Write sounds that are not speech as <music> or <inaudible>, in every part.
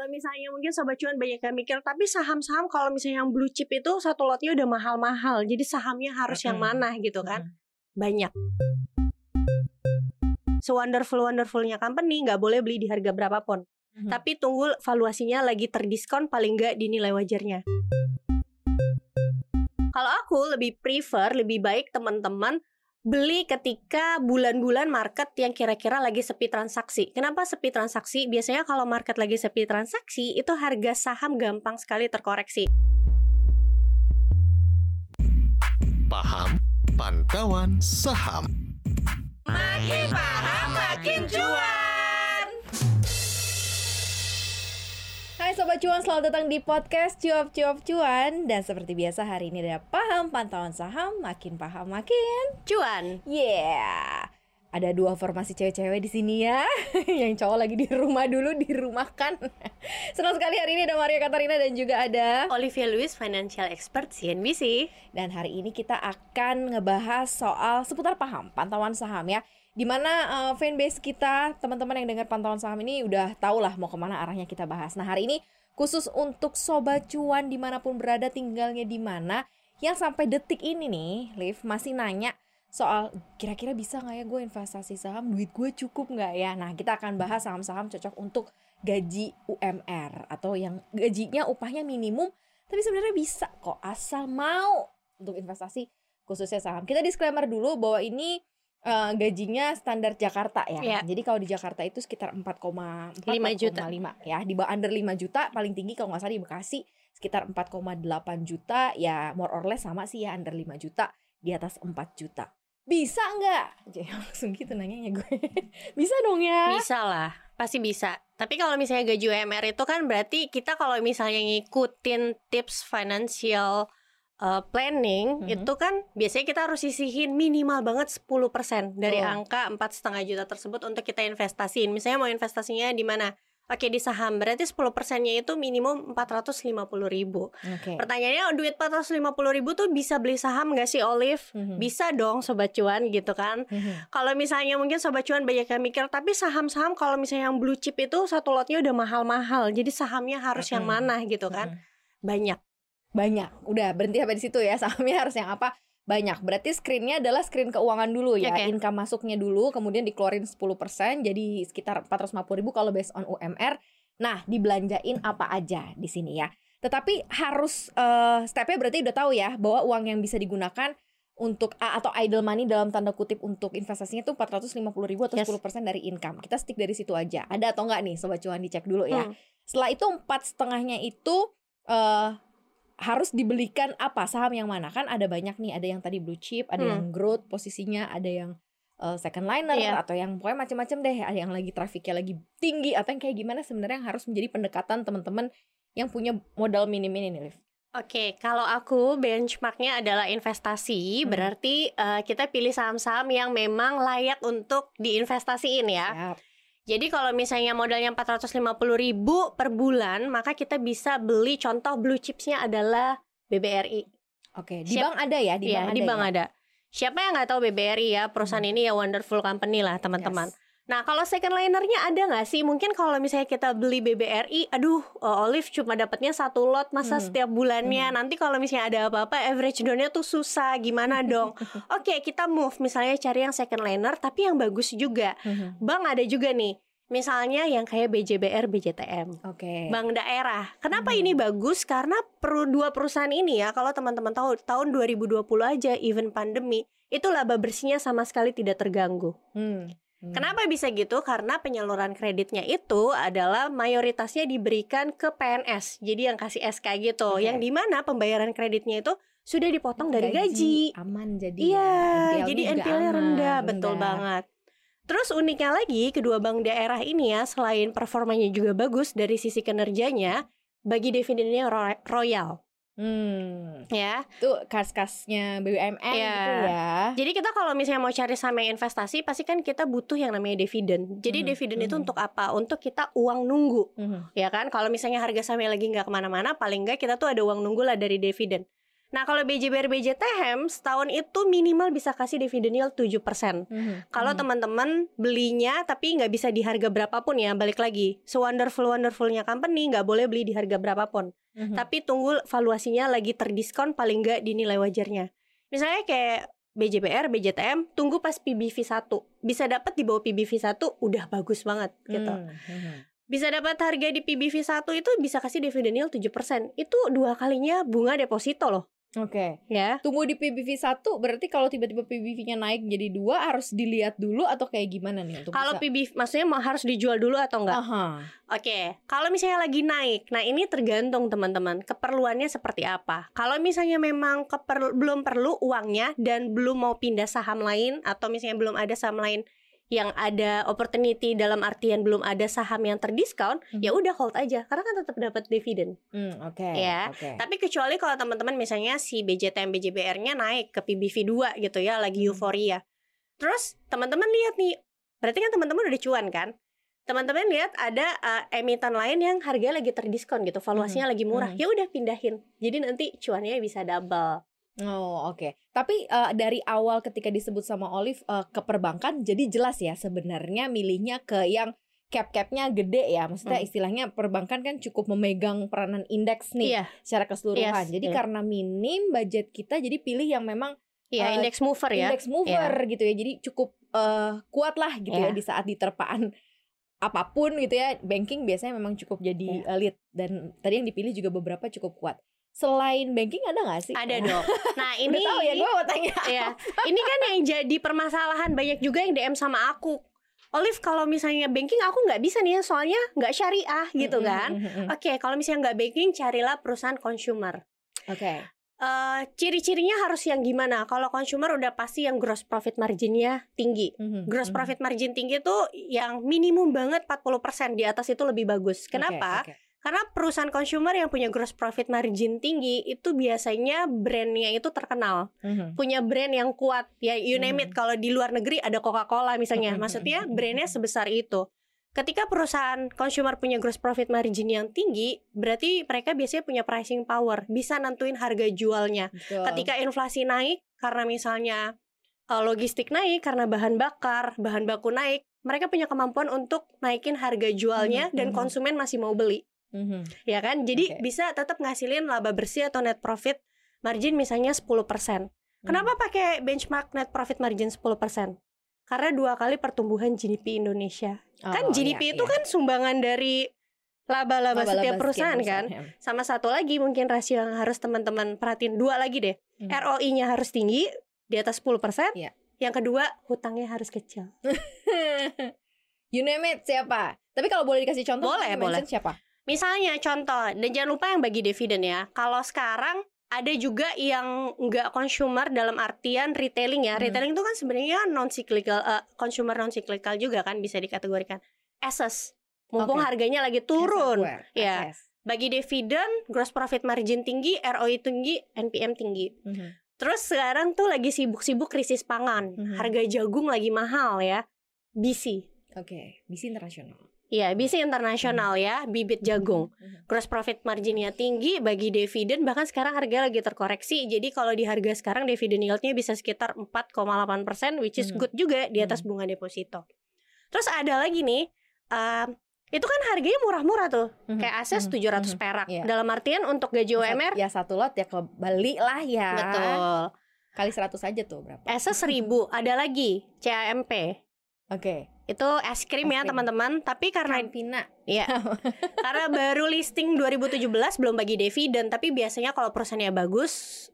Kalau misalnya mungkin sobat cuan banyak yang mikir, tapi saham-saham kalau misalnya yang blue chip itu satu lotnya udah mahal-mahal. Jadi sahamnya harus yang mana gitu kan? Banyak. Se-wonderful wonderfulnya company nggak boleh beli di harga berapapun. Mhm. Tapi tunggu valuasinya lagi terdiskon paling nggak dinilai wajarnya. Kalau aku lebih prefer, lebih baik teman-teman beli ketika bulan-bulan market yang kira-kira lagi sepi transaksi. Kenapa sepi transaksi? Biasanya kalau market lagi sepi transaksi, itu harga saham gampang sekali terkoreksi. Paham pantauan saham. Makin paham makin cuan. Hai Sobat Cuan, selamat datang di podcast Cuap Cuap Cuan. Dan seperti biasa hari ini ada paham pantauan saham Makin paham makin Cuan. Yeah. Ada dua formasi cewek-cewek di sini ya. <laughs> Yang cowok lagi di rumah dulu, dirumahkan. <laughs> Senang sekali hari ini ada Maria Katarina dan juga ada Olivia Lewis, financial expert CNBC. Dan hari ini kita akan ngebahas soal seputar paham, pantauan saham ya Di mana uh, fanbase kita, teman-teman yang dengar pantauan saham ini udah tau lah mau ke mana arahnya kita bahas. Nah hari ini khusus untuk Sobat Cuan di mana pun berada tinggalnya di mana Yang sampai detik ini nih, Liv masih nanya soal kira-kira bisa nggak ya gue investasi saham, duit gue cukup nggak ya? Nah kita akan bahas saham-saham cocok untuk gaji UMR Atau yang gajinya upahnya minimum tapi sebenarnya bisa kok asal mau untuk investasi khususnya saham. Kita disclaimer dulu bahwa ini eh, gajinya standar Jakarta ya. Iya. Jadi kalau di Jakarta itu sekitar 4,4 5 juta. 4,5 ya. Di bawah under 5 juta paling tinggi kalau nggak salah di Bekasi sekitar 4,8 juta ya more or less sama sih ya under 5 juta di atas 4 juta. Bisa nggak? Jadi <laughs> langsung gitu nanyanya gue. <laughs> bisa dong ya. Bisa lah, pasti bisa. Tapi kalau misalnya gaji UMR itu kan berarti kita kalau misalnya ngikutin tips financial uh, planning Mhm. itu kan biasanya kita harus sisihin minimal banget 10% dari Betul. angka empat setengah juta tersebut untuk kita investasiin. Misalnya mau investasinya di mana? Oke di saham berarti 10%-nya itu minimum 450 ribu. Oke. Pertanyaannya duit 450 ribu tuh bisa beli saham gak sih Olive? Mhm. Bisa dong sobat cuan gitu kan. Mhm. Kalau misalnya mungkin sobat cuan banyak yang mikir, tapi saham-saham kalau misalnya yang blue chip itu satu lotnya udah mahal-mahal, jadi sahamnya harus yang Mm-mm. mana gitu kan? Mhm. Banyak. Banyak. Udah berhenti sampai di situ ya. <laughs> Sahamnya harus yang apa? Banyak. Berarti screennya adalah screen keuangan dulu ya. Oke. income masuknya dulu kemudian dikeluarin 10% jadi sekitar 450 ribu kalau based on UMR nah dibelanjain apa aja di sini ya? Tetapi harus eh, stepnya berarti udah tahu ya bahwa uang yang bisa digunakan untuk a- atau idle money dalam tanda kutip untuk investasinya itu 450 ribu atau Yes. 10% dari income. Kita stick dari situ aja. Ada atau enggak nih? Sobat cuan dicek dulu ya. Hmm. setelah itu empat setengahnya itu eh harus dibelikan apa saham yang mana kan ada banyak nih ada yang tadi blue chip ada Hmm. yang growth posisinya ada yang eh, second liner Iya. atau yang pokoknya macam-macam deh ada yang lagi trafiknya lagi tinggi atau yang kayak gimana sebenarnya yang harus menjadi pendekatan teman-teman yang punya modal minim ini nih Liv. Oke, kalau aku benchmarknya adalah investasi, Hmm. berarti eh, kita pilih saham-saham yang memang layak untuk diinvestasiin ya. Siap. Jadi kalau misalnya modalnya 450 ribu per bulan, maka kita bisa beli contoh blue chipsnya adalah BBRI. Oke, di Siap. bank ada ya, di Iya, bank ada. di bank ya? ada. Siapa yang nggak tahu BBRI ya perusahaan ini ya wonderful company lah teman-teman. Yes. Nah kalau second linernya ada nggak sih? Mungkin kalau misalnya kita beli BBRI, aduh uh, Olive cuma dapatnya satu lot masa Hmm. setiap bulannya. Nanti kalau misalnya ada apa-apa average downnya tuh susah, gimana <laughs> dong? Oke kita move misalnya cari yang second liner tapi yang bagus juga. Mhm. Bank ada juga nih. Misalnya yang kayak BJBR, BJTM. Oke. Bank daerah. Kenapa Hmm. ini bagus? Karena per dua perusahaan ini ya, kalau teman-teman tahu tahun 2020 aja even pandemi, itu laba bersihnya sama sekali tidak terganggu. Hmm. Hmm. Kenapa bisa gitu? Karena penyaluran kreditnya itu adalah mayoritasnya diberikan ke PNS. Jadi yang kasih SK gitu, Oke. yang di mana pembayaran kreditnya itu sudah dipotong dari gaji. Aman jadi Iya, ya. NPL-nya jadi NPL-nya aman, rendah, betul banget. Terus uniknya lagi, kedua bank daerah ini ya, selain performanya juga bagus dari sisi kinerjanya, bagi dividennya ro- royal, Hmm. ya. Itu kas-kasnya BUMN Iya. gitu ya. Jadi kita kalau misalnya mau cari saham yang investasi, pasti kan kita butuh yang namanya dividen. Jadi Mhm, dividen itu mhm. untuk apa? Untuk kita uang nunggu, Mhm. ya kan? Kalau misalnya harga sahamnya lagi nggak ke mana-mana, paling nggak kita tuh ada uang nunggu lah dari dividen. Nah, kalau BJBR BJTM setahun itu minimal bisa kasih dividen yield 7%. Mhm. Kalau Mhm. teman-teman belinya tapi nggak bisa di harga berapapun ya, balik lagi. Se-wonderful wonderfulnya company nggak boleh beli di harga berapapun. Mhm. Tapi tunggu valuasinya lagi terdiskon paling nggak di nilai wajarnya. Misalnya kayak BJBR, BJTM, tunggu pas PBV 1. Bisa dapat di bawah PBV 1 udah bagus banget gitu. Hmm, mhm. Bisa dapat harga di PBV 1 itu bisa kasih dividen yield 7%. Itu dua kalinya bunga deposito loh, Oke. ya. Tunggu di PBV 1 berarti kalau tiba-tiba PBV-nya naik jadi dua harus dilihat dulu atau kayak gimana nih untuk Kalau bisa- PBV maksudnya mau harus dijual dulu atau enggak? Aha. Oke, kalau misalnya lagi naik, nah ini tergantung teman-teman keperluannya seperti apa. Kalau misalnya memang keper- belum perlu uangnya dan belum mau pindah saham lain atau misalnya belum ada saham lain yang ada opportunity dalam artian belum ada saham yang terdiskon, Mhm. ya udah hold aja karena kan tetap dapat dividen. Hmm, oke. Ya, Oke. Tapi kecuali kalau teman-teman misalnya si BJTM BJBR-nya naik ke PBV 2 gitu ya, lagi Hmm. euforia. Terus teman-teman lihat nih, berarti kan teman-teman udah cuan kan? Teman-teman lihat ada uh, emiten lain yang harganya lagi terdiskon gitu, valuasinya lagi murah. mhm. Ya udah pindahin. Jadi nanti cuannya bisa double. Oh oke, tapi eh, dari awal ketika disebut sama Olive eh, ke perbankan, jadi jelas ya sebenarnya milihnya ke yang cap-capnya gede ya, maksudnya Hmm. istilahnya perbankan kan cukup memegang peranan indeks nih Iya, secara keseluruhan. Yes, Jadi iya. karena minim budget kita, jadi pilih yang memang iya Uh, index mover ya. index mover gitu ya, jadi cukup eh, kuat lah gitu ya Iya. di saat diterpaan apa pun gitu ya. Banking biasanya memang cukup jadi Iya. eh, lead dan tadi yang dipilih juga beberapa cukup kuat. Selain banking ada nggak sih? Ada dong. Nah, <laughs> Ini tahu ya gue mau tanya. <laughs> ya. Ini kan yang jadi permasalahan banyak juga yang DM sama aku. Olive kalau misalnya banking aku nggak bisa nih soalnya nggak syariah gitu Mm, mm, kan. mm, mm, mm. Oke, kalau misalnya nggak banking, carilah perusahaan consumer. Oke. Eh, ciri-cirinya harus yang gimana? Kalau consumer udah pasti yang gross profit marginnya tinggi. Mhm, Gross mhm. profit margin tinggi tuh yang minimum banget 40% di atas itu lebih bagus. Kenapa? Oke. Karena perusahaan consumer yang punya gross profit margin tinggi itu biasanya brandnya itu terkenal, Mhm. punya brand yang kuat. Ya you name it. Hmm. Kalau di luar negeri ada Coca-Cola misalnya, Hmm, maksudnya hmm, hmm, brandnya hmm. sebesar itu. Ketika perusahaan consumer punya gross profit margin yang tinggi, berarti mereka biasanya punya pricing power, bisa nentuin harga jualnya. Betul. Ketika inflasi naik karena misalnya uh, logistik naik karena bahan bakar, bahan baku naik, mereka punya kemampuan untuk naikin harga jualnya Mhm, dan mhm. konsumen masih mau beli, Mhm. ya kan? Jadi Oke. bisa tetap ngasilin laba bersih atau net profit margin misalnya 10%. Kenapa pakai benchmark net profit margin 10%? Karena dua kali pertumbuhan GDP Indonesia. kan Oh, GDP iya, itu iya. kan sumbangan dari laba-laba setiap perusahaan kan. ya. Sama satu lagi mungkin rasio yang harus teman-teman perhatiin dua lagi deh. Hmm. ROI-nya harus tinggi di atas 10%. Iya. Yang kedua, hutangnya harus kecil. <laughs> you name it siapa? Tapi kalau boleh dikasih contoh, Boleh, boleh. siapa? Misalnya contoh, dan jangan lupa yang bagi dividen ya. Kalau sekarang ada juga yang nggak consumer dalam artian retailing ya. Hmm. Retailing itu kan sebenarnya non cyclical, eh, consumer non cyclical juga kan bisa dikategorikan. Assets. Mumpung Oke. harganya lagi turun. Iya. access. Bagi dividen, gross profit margin tinggi, ROI tinggi, NPM tinggi. Mhm. Terus sekarang tuh lagi sibuk-sibuk krisis pangan. Mhm. Harga jagung lagi mahal ya. BC. Oke, BC internasional. Iya, BC internasional ya, bibit jagung. Mhm. Gross profit marginnya tinggi bagi dividen bahkan sekarang harga lagi terkoreksi. Jadi kalau di harga sekarang dividen yieldnya bisa sekitar 4,8% which is Mhm. good juga di atas bunga deposito. Terus ada lagi nih um, itu kan harganya murah-murah tuh. Mhm. Kayak ases Mhm. 700 Mhm. perak. Iya. Dalam artian untuk gaji UMR Ya satu lot ya ke Bali lah ya. betul. Kali 100 aja tuh berapa? Ases 1000, ada lagi CAMP. Oke. Itu es krim Es ya teman-teman, tapi karena Campina. Iya. <laughs> Karena baru listing 2017 belum bagi dividen, tapi biasanya kalau perusahaannya bagus,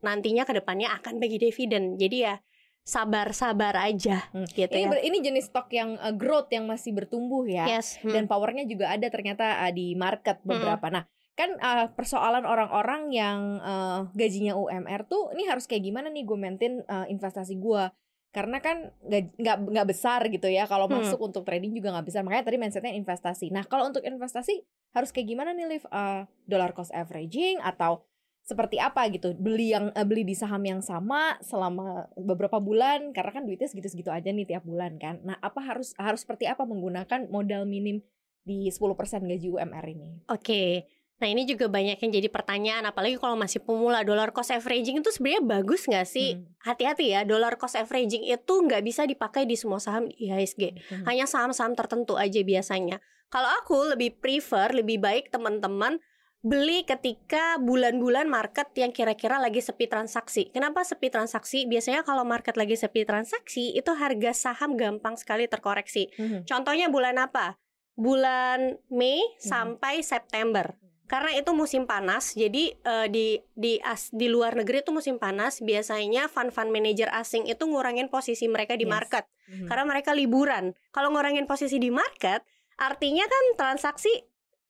nantinya ke depannya akan bagi dividen. Jadi ya sabar-sabar aja Hmm. gitu Ini ya. ber- ini jenis stok yang uh, growth yang masih bertumbuh ya. Yes. hmm. Dan powernya juga ada ternyata uh, di market beberapa. Nah, kan uh, persoalan orang-orang yang uh, gajinya UMR tuh ini harus kayak gimana nih gue maintain uh, investasi gue karena kan nggak nggak besar gitu ya. Kalau Hmm. masuk untuk trading juga nggak besar. Makanya tadi mindsetnya investasi. Nah kalau untuk investasi harus kayak gimana nih Liv? Uh, dollar cost averaging atau seperti apa gitu? Beli yang uh, beli di saham yang sama selama beberapa bulan? Karena kan duitnya segitu-segitu aja nih tiap bulan kan? Nah apa harus harus seperti apa menggunakan modal minim di 10% gaji UMR ini? Oke. Nah ini juga banyak yang jadi pertanyaan apalagi kalau masih pemula dollar cost averaging itu sebenarnya bagus nggak sih? Hmm. Hati-hati ya dollar cost averaging itu nggak bisa dipakai di semua saham IHSG. Hmm. Hanya saham-saham tertentu aja biasanya. Kalau aku lebih prefer lebih baik teman-teman beli ketika bulan-bulan market yang kira-kira lagi sepi transaksi. Kenapa sepi transaksi? Biasanya kalau market lagi sepi transaksi itu harga saham gampang sekali terkoreksi. Hmm. Contohnya bulan apa? Bulan Mei Hmm. sampai September. Karena itu musim panas, jadi eh, di di as, di luar negeri itu musim panas. Biasanya fund-fund manager asing itu ngurangin posisi mereka di Yes. market Hmm. karena mereka liburan. Kalau ngurangin posisi di market, artinya kan transaksi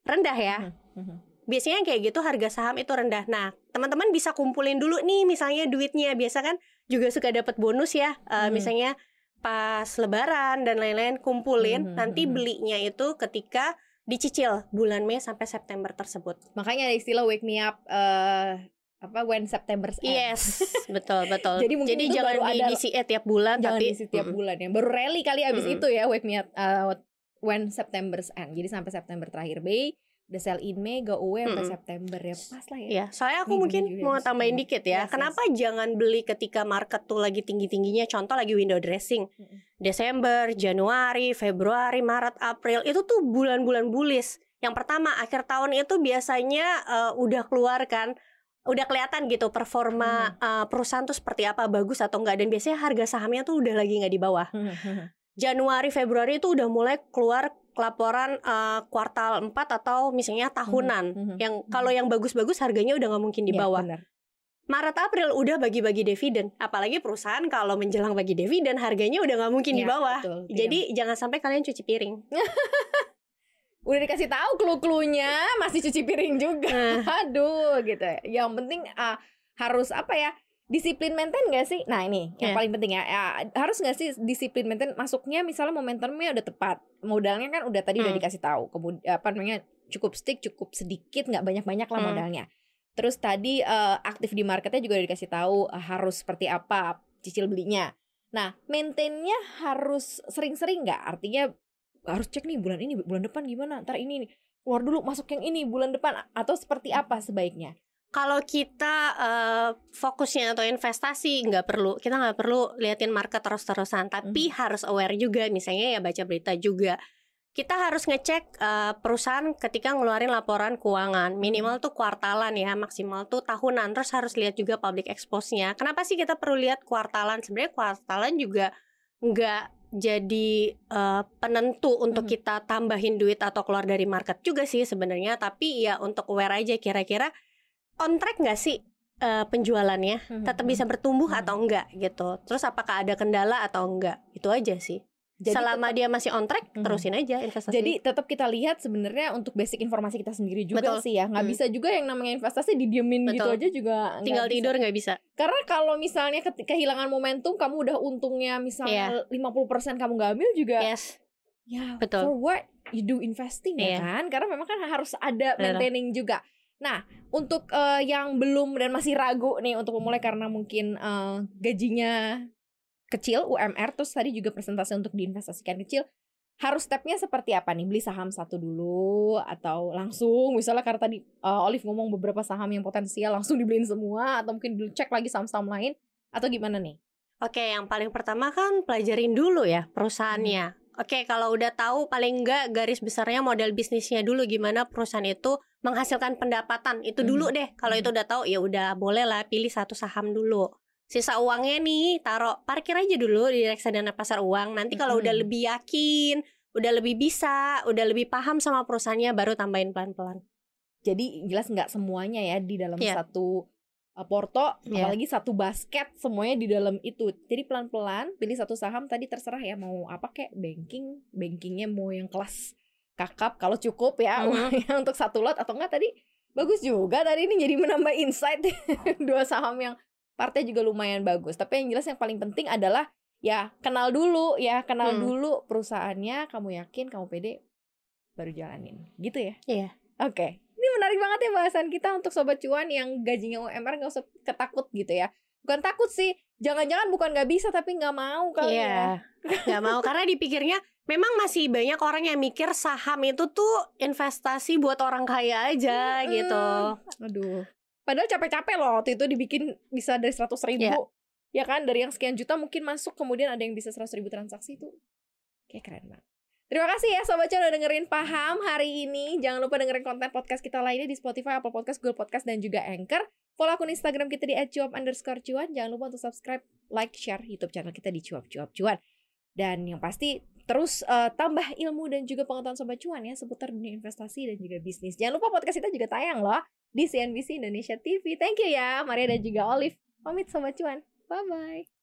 rendah ya. Hmm. Biasanya kayak gitu harga saham itu rendah. Nah, teman-teman bisa kumpulin dulu nih misalnya duitnya. Biasa kan juga suka dapat bonus ya. Eh, Hmm. Misalnya pas lebaran dan lain-lain kumpulin, Hmm, hmm, nanti hmm. belinya itu ketika dicicil bulan Mei sampai September tersebut. Makanya ada istilah wake me up eh apa when September's end. Yes, <laughs> betul betul. Jadi mungkin itu jangan baru di ada- DCE tiap bulan Jangan tapi di setiap Mm-mm. bulan ya. Baru rally kali abis Mm-mm. itu ya wake me up eh, when September's end. Jadi sampai September terakhir Mei, udah sell in Mei, go away sampai Mm-mm. September ya. Pas lah ya. Ya, soalnya aku Minggu mungkin mau tambahin itu. dikit ya. Yes, yes. Kenapa jangan beli ketika market tuh lagi tinggi-tingginya? Contoh lagi window dressing. Mm-mm. Desember, Januari, Februari, Maret, April itu tuh bulan-bulan bullish. Yang pertama akhir tahun itu biasanya eh, udah keluar kan udah kelihatan gitu performa eh, perusahaan tuh seperti apa bagus atau enggak dan biasanya harga sahamnya tuh udah lagi nggak di bawah. Januari Februari itu udah mulai keluar laporan eh, kuartal 4 atau misalnya tahunan. Mhm. Yang kalau yang bagus-bagus harganya udah nggak mungkin di Ya, bawah. benar. Maret April udah bagi-bagi dividen. Apalagi perusahaan kalau menjelang bagi dividen harganya udah nggak mungkin di Ya, bawah. betul. Tidak. Jadi jangan sampai kalian cuci piring. <laughs> udah dikasih tahu clue-cluenya masih cuci piring juga. Nah, <laughs> Aduh gitu. ya. Yang penting ah, harus apa ya? Disiplin maintain gak sih? Nah ini yang Ya. paling penting ya. Ya, Harus gak sih disiplin maintain? Masuknya misalnya momentumnya udah tepat, modalnya kan udah tadi udah Hmm. dikasih tahu. Kemudian apa namanya cukup stick, cukup sedikit, nggak banyak-banyak lah Hmm. modalnya. Terus tadi eh, aktif di marketnya juga udah dikasih tahu eh, harus seperti apa cicil belinya. Nah maintainnya harus sering-sering nggak? Artinya harus cek nih bulan ini, bulan depan gimana? Ntar ini nih keluar dulu masuk yang ini bulan depan atau seperti apa sebaiknya? Kalau kita eh, fokusnya atau investasi nggak perlu, kita nggak perlu liatin market terus-terusan, tapi harus aware juga. Misalnya ya baca berita juga. Kita harus ngecek eh, perusahaan ketika ngeluarin laporan keuangan minimal tuh kuartalan ya, maksimal tuh tahunan. Terus harus lihat juga public expose-nya. Kenapa sih kita perlu lihat kuartalan? Sebenarnya kuartalan juga nggak jadi eh, penentu untuk Mhm. kita tambahin duit atau keluar dari market juga sih sebenarnya. Tapi ya untuk aware aja kira-kira on track nggak sih eh, penjualannya? Tetap bisa bertumbuh Mhm. atau enggak gitu. Terus apakah ada kendala atau enggak? Itu aja sih. Jadi Selama dia masih on track, Mhm. terusin aja investasi. Jadi tetap kita lihat sebenarnya untuk basic informasi kita sendiri juga Betul. sih ya. Nggak Hmm. bisa juga yang namanya investasi didiemin gitu Betul. aja juga tinggal bisa. tidur nggak bisa. Karena kalau misalnya kehilangan momentum kamu udah untungnya misalnya 50% kamu nggak ambil juga Yes, ya. Betul. for what you do investing ya Iya. kan? Karena memang kan harus ada Betul. maintaining juga. Nah, untuk eh, yang belum dan masih ragu nih untuk memulai karena mungkin eh, gajinya kecil UMR terus tadi juga presentasi untuk diinvestasikan kecil harus stepnya seperti apa nih beli saham satu dulu atau langsung misalnya karena tadi eh, Olive ngomong beberapa saham yang potensial langsung dibeliin semua atau mungkin dulu cek lagi saham-saham lain atau gimana nih? Oke, yang paling pertama kan pelajarin dulu ya perusahaannya. Oke, kalau udah tahu paling enggak garis besarnya model bisnisnya dulu gimana perusahaan itu menghasilkan pendapatan. Itu dulu deh. Kalau Mhm. itu udah tahu ya udah boleh lah pilih satu saham dulu. Sisa uangnya nih taruh parkir aja dulu di reksadana pasar uang. Nanti kalau udah Mhm. lebih yakin, udah lebih bisa, udah lebih paham sama perusahaannya baru tambahin pelan-pelan. Jadi jelas nggak semuanya ya di dalam Iya. satu uh, porto, Iya. apalagi satu basket semuanya di dalam itu. Jadi pelan-pelan pilih satu saham tadi terserah ya mau apa kayak banking, bankingnya mau yang kelas kakap kalau cukup ya uangnya <laughs> untuk satu lot atau enggak tadi bagus juga tadi ini jadi menambah insight <laughs> dua saham yang partnya juga lumayan bagus. Tapi yang jelas yang paling penting adalah ya kenal dulu ya kenal Hmm. dulu perusahaannya kamu yakin kamu pede baru jalanin gitu ya. Iya. Oke, ini menarik banget ya bahasan kita untuk sobat cuan yang gajinya UMR nggak usah ketakut gitu ya. Bukan takut sih, jangan-jangan bukan nggak bisa tapi nggak mau kali ya. Iya. Nggak mau karena dipikirnya memang masih banyak orang yang mikir saham itu tuh investasi buat orang kaya aja Mm-mm. gitu. Aduh. Padahal capek-capek loh waktu itu dibikin bisa dari 100 ribu. Iya. Ya kan dari yang sekian juta mungkin masuk kemudian ada yang bisa 100 ribu transaksi itu. Kayak keren banget. Terima kasih ya Sobat Cuan udah dengerin Paham hari ini. Jangan lupa dengerin konten podcast kita lainnya di Spotify, Apple Podcast, Google Podcast, dan juga Anchor. Follow akun Instagram kita di @cuap underscore cuan. Jangan lupa untuk subscribe, like, share YouTube channel kita di cuap cuap cuan. Dan yang pasti terus eh, tambah ilmu dan juga pengetahuan Sobat Cuan ya seputar dunia investasi dan juga bisnis. Jangan lupa podcast kita juga tayang loh di CNBC Indonesia TV. Thank you ya Maria dan juga Olive. Pamit Sobat Cuan. Bye-bye.